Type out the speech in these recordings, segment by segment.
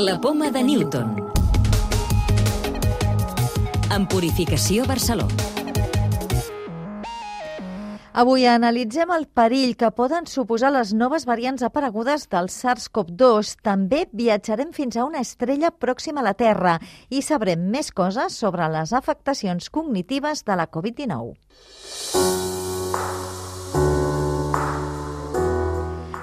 La poma de Newton. En Purificació Barceló. Avui analitzem el perill que poden suposar les noves variants aparegudes del SARS-CoV-2. També viatjarem fins a una estrella pròxima a la Terra i sabrem més coses sobre les afectacions cognitives de la Covid-19.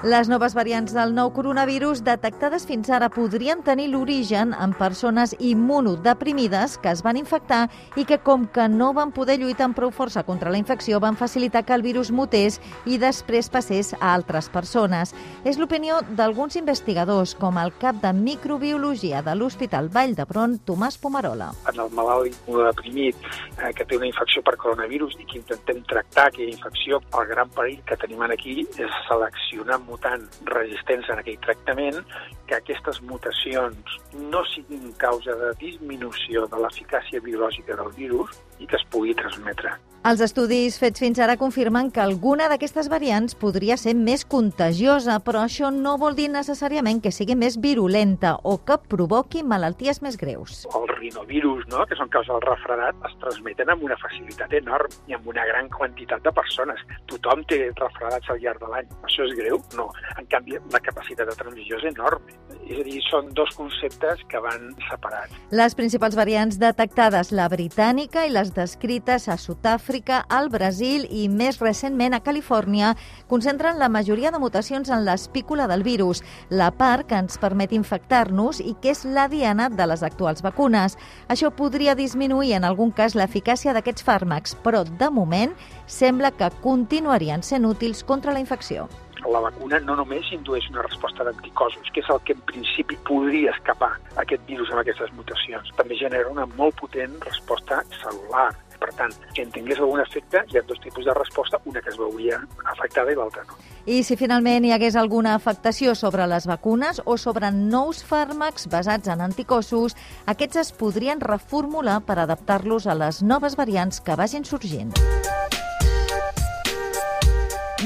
Les noves variants del nou coronavirus detectades fins ara podrien tenir l'origen en persones immunodeprimides que es van infectar i que, com que no van poder lluitar amb prou força contra la infecció, van facilitar que el virus mutés i després passés a altres persones. És l'opinió d'alguns investigadors, com el cap de microbiologia de l'Hospital Vall d'Hebron, Tomàs Pomarola. En el malalt immunodeprimit eh, que té una infecció per coronavirus i que intentem tractar aquella infecció, el gran perill que tenim aquí és seleccionar mutant resistents en aquell tractament, que aquestes mutacions no siguin causa de disminució de l'eficàcia biològica del virus i que es pugui transmetre. Els estudis fets fins ara confirmen que alguna d'aquestes variants podria ser més contagiosa, però això no vol dir necessàriament que sigui més virulenta o que provoqui malalties més greus. El rinovirus, no?, que són causa del refredat, es transmeten amb una facilitat enorme i amb una gran quantitat de persones. Tothom té refredats al llarg de l'any. Això és greu? No. En canvi, la capacitat de transmissió és enorme. És a dir, són dos conceptes que van separats. Les principals variants detectades, la britànica i les descrites a Sud-àfrica, Àfrica, al Brasil i més recentment a Califòrnia concentren la majoria de mutacions en l'espícula del virus, la part que ens permet infectar-nos i que és la diana de les actuals vacunes. Això podria disminuir en algun cas l'eficàcia d'aquests fàrmacs, però de moment sembla que continuarien sent útils contra la infecció la vacuna no només indueix una resposta d'anticossos, que és el que en principi podria escapar aquest virus amb aquestes mutacions, també genera una molt potent resposta celular per tant, si en tingués algun efecte, hi ha dos tipus de resposta, una que es veuria afectada i l'altra no. I si finalment hi hagués alguna afectació sobre les vacunes o sobre nous fàrmacs basats en anticossos, aquests es podrien reformular per adaptar-los a les noves variants que vagin sorgint.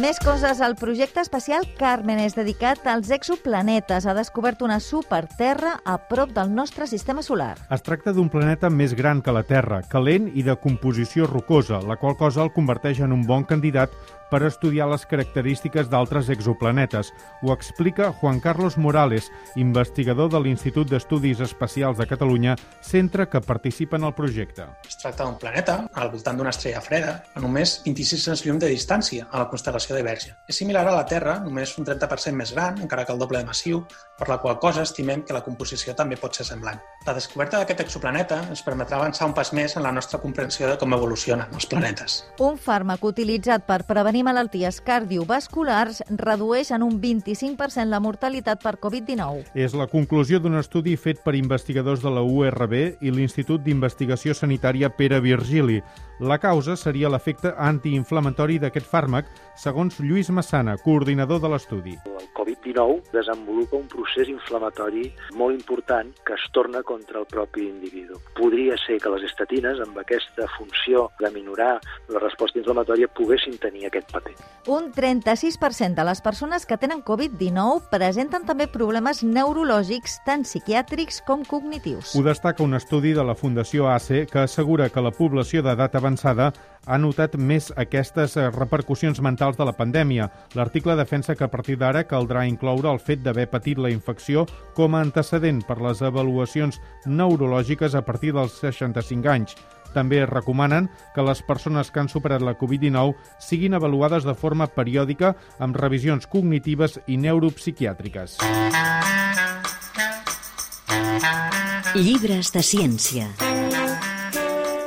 Més coses. El projecte espacial Carmen és dedicat als exoplanetes. Ha descobert una superterra a prop del nostre sistema solar. Es tracta d'un planeta més gran que la Terra, calent i de composició rocosa, la qual cosa el converteix en un bon candidat per estudiar les característiques d'altres exoplanetes. Ho explica Juan Carlos Morales, investigador de l'Institut d'Estudis Espacials de Catalunya, centre que participa en el projecte. Es tracta d'un planeta al voltant d'una estrella freda a només 26 anys llum de distància a la constel·lació de Verge. És similar a la Terra, només un 30% més gran, encara que el doble de massiu, per la qual cosa estimem que la composició també pot ser semblant. La descoberta d'aquest exoplaneta ens permetrà avançar un pas més en la nostra comprensió de com evolucionen els planetes. Un fàrmac utilitzat per prevenir malalties cardiovasculars redueix en un 25% la mortalitat per Covid-19. És la conclusió d'un estudi fet per investigadors de la URB i l'Institut d'Investigació Sanitària Pere Virgili. La causa seria l'efecte antiinflamatori d'aquest fàrmac, segons Lluís Massana, coordinador de l'estudi. El Covid-19 desenvolupa un procés inflamatori molt important que es torna contra el propi individu. Podria ser que les estatines, amb aquesta funció de minorar la resposta inflamatòria, poguessin tenir aquest paper. Un 36% de les persones que tenen Covid-19 presenten també problemes neurològics, tant psiquiàtrics com cognitius. Ho destaca un estudi de la Fundació ACE que assegura que la població d'edat avançada ha notat més aquestes eh, repercussions mentals de la pandèmia. L'article defensa que a partir d'ara caldrà incloure el fet d'haver patit la infecció com a antecedent per les avaluacions neurològiques a partir dels 65 anys. També recomanen que les persones que han superat la Covid-19 siguin avaluades de forma periòdica amb revisions cognitives i neuropsiquiàtriques. Llibres de ciència.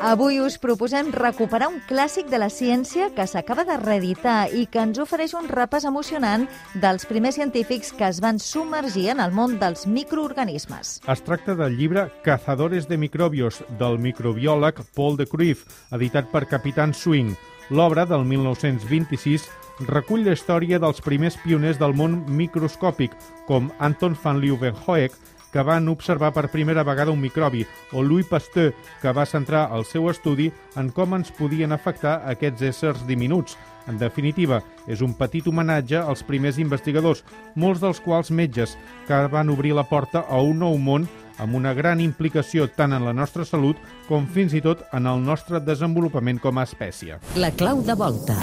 Avui us proposem recuperar un clàssic de la ciència que s'acaba de reeditar i que ens ofereix un repàs emocionant dels primers científics que es van submergir en el món dels microorganismes. Es tracta del llibre Cazadores de microbios del microbiòleg Paul de Cruyff, editat per Capitán Swing. L'obra del 1926 recull la història dels primers pioners del món microscòpic, com Anton van Leeuwenhoek, que van observar per primera vegada un microbi, o Louis Pasteur, que va centrar el seu estudi en com ens podien afectar aquests éssers diminuts. En definitiva, és un petit homenatge als primers investigadors, molts dels quals metges, que van obrir la porta a un nou món amb una gran implicació tant en la nostra salut com fins i tot en el nostre desenvolupament com a espècie. La clau de volta.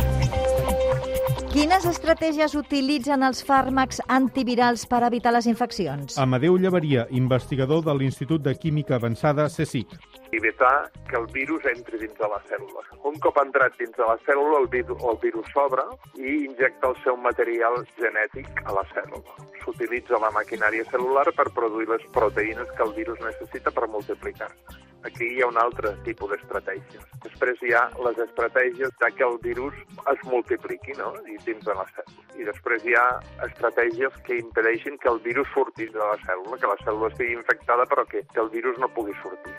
Quines estratègies utilitzen els fàrmacs antivirals per evitar les infeccions? Amadeu Llevaria, investigador de l'Institut de Química Avançada, CSIC. Evitar que el virus entri dins de la cèl·lula. Un cop entrat dins de la cèl·lula, el el virus s'obre i injecta el seu material genètic a la cèl·lula. S'utilitza la maquinària cel·lular per produir les proteïnes que el virus necessita per multiplicar. Aquí hi ha un altre tipus d'estratègies. Després hi ha les estratègies de que el virus es multipliqui no? I dins de la cèl·lula. I després hi ha estratègies que impedeixin que el virus surti de la cèl·lula, que la cèl·lula estigui infectada però que, que el virus no pugui sortir.